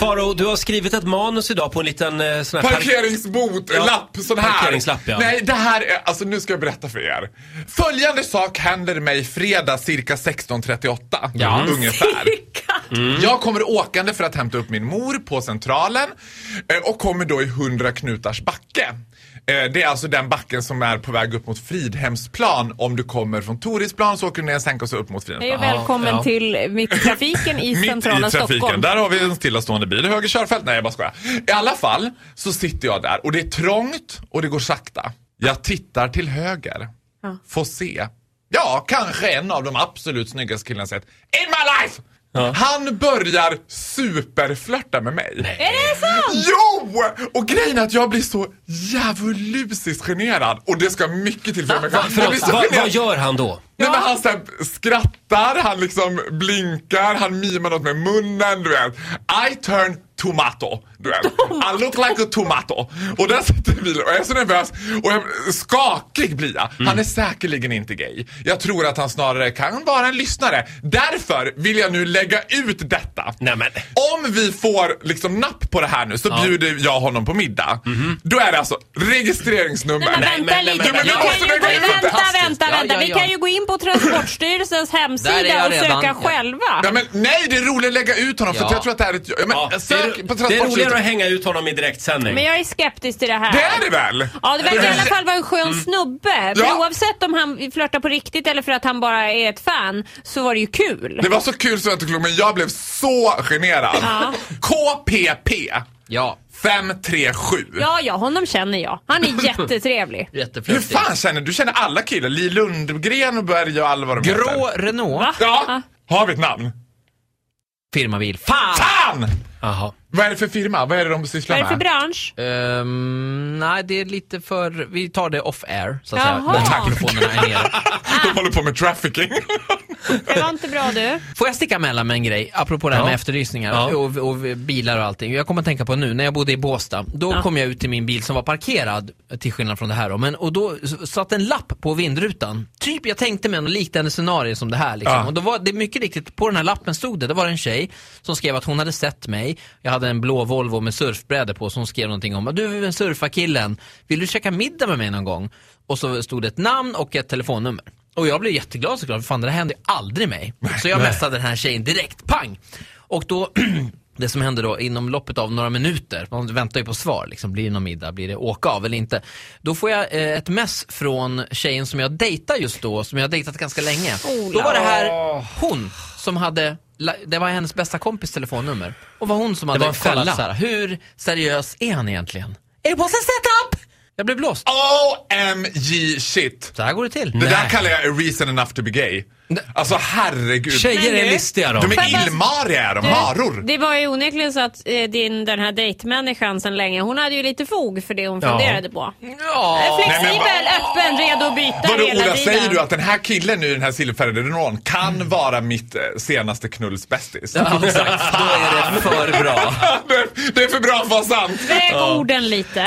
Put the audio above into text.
Faro, du har skrivit ett manus idag på en liten eh, sån här par- Parkeringsbot, Ja, lapp, sån här. parkeringslapp, ja. Nej, det här är, alltså nu ska jag berätta för er. Följande sak händer mig fredag cirka 16.38. Ja. Ungefär. Jag kommer åkande för att hämta upp min mor på Centralen eh, och kommer då i 100 knutars backe. Eh, Det är alltså den backen som är på väg upp mot Fridhemsplan. Om du kommer från Torisplan så åker du ner en sänka och så upp mot Hej Fridhemsplan. och välkommen ja. till Mitttrafiken i Mitt centrala i trafiken. Stockholm. Där har vi en stillastående bil. Höger körfält. Nej, jag bara skojar. I alla fall så sitter jag där och det är trångt och det går sakta. Jag tittar till höger. Får se. Ja, kanske en av de absolut snyggaste killarna jag sett in my life! Han börjar superflörta med mig. Är det sant? Jo! Och grejen är att jag blir så djävulusiskt generad. Och det ska mycket till för mig. Jag blir Förlåt, så vad, gör han då? Nej, men han så här, skrattar, han liksom blinkar, han mimar något med munnen, du vet. I turn tomato, du vet. I look like a tomato. Och där sitter vi och jag är så nervös och jag, skakig blir jag. Han är säkerligen inte gay. Jag tror att han snarare kan vara en lyssnare. Därför vill jag nu lägga ut detta. Nej, men. Om vi får liksom napp på det här nu så bjuder jag honom på middag. Då är det alltså registreringsnummer. Nej, men vänta men- men- lite. men- Vi men- kan måste ju vänta, Vi kan ju gå in på Transportstyrelsens hemsida och söka redan. Ja. själva. Ja, men, nej, det är roligt att lägga ut honom för jag tror att det här är ett... Ja, men, Ja, det, sök på är, det är roligare att hänga ut honom i direktsändning. Men jag är skeptisk till det här. Det är det väl? Ja, det verkar i alla fall vara en skön snubbe. För Ja. oavsett om han flörtar på riktigt eller för att han bara är ett fan så var det ju kul. Det var så kul så jag inte men jag blev så generad. Ja. KPP Ja, 537. Ja, ja, honom känner jag. Han är jättetrevlig. Hur jätteflörtig. fan känner du? Du känner alla killar? Li Lundgren och Börje och alla vad de Grå heter. Renault, Va? Ja, har vi ett namn? firmabil. Fan! Fan! Jaha. Vad är det för firma? Vad är det de sysslar Vad är det för med? bransch? Ehm, nej, det är lite för... Vi tar det off-air, så att Jaha. säga. När mikrofonerna är nere. De håller på med trafficking. Det var inte bra du. Får jag sticka emellan med en grej, apropå det här Ja. med efterlysningar Ja. och, och bilar och allting. Jag kommer att tänka på nu, när jag bodde i Båstad, då Ja. kom jag ut till min bil som var parkerad, till skillnad från det här då. Men, och då satt en lapp på vindrutan. Typ, jag tänkte mig något liknande scenario som det här. Liksom. Ja. Och då var det mycket riktigt, på den här lappen stod det, det var en tjej som skrev att hon hade sett mig. Jag hade en blå Volvo med surfbräde på, som skrev någonting om, du är surfarkillen, vill du käka middag med mig någon gång? Och så stod det ett namn och ett telefonnummer. Och jag blev jätteglad såklart, för fan det här hände aldrig mig. Så jag messade den här tjejen direkt, pang! Och då, det som hände då inom loppet av några minuter, man väntar ju på svar, liksom, blir det någon middag, blir det åka av eller inte? Då får jag eh, ett mess från tjejen som jag dejtar just då, som jag har dejtat ganska länge. Då var det här hon som hade, det var hennes bästa kompis telefonnummer. Och var hon som hade kollat så här, hur seriös är han egentligen? Det på sin setup? Jag blev blåst. OMG shit. Så här går det till. Det där kallar jag a reason enough to be gay. Alltså herregud. Tjejer är du- listiga då. De jag är illmariga är de, maror. Det var ju onekligen så att eh, din, den här dejtmänniskan sen länge, hon hade ju lite fog för det hon Ja. funderade på. Ja. Flexibel, Nej, men öppen, redo att byta Vadå hela Ola, tiden. säger du att den här killen nu i den här silverfärgade Renault kan vara mitt eh, senaste knullsbästis? Ja, exakt. Då är det för bra. det, det är för bra för att vara sant. Väg orden lite.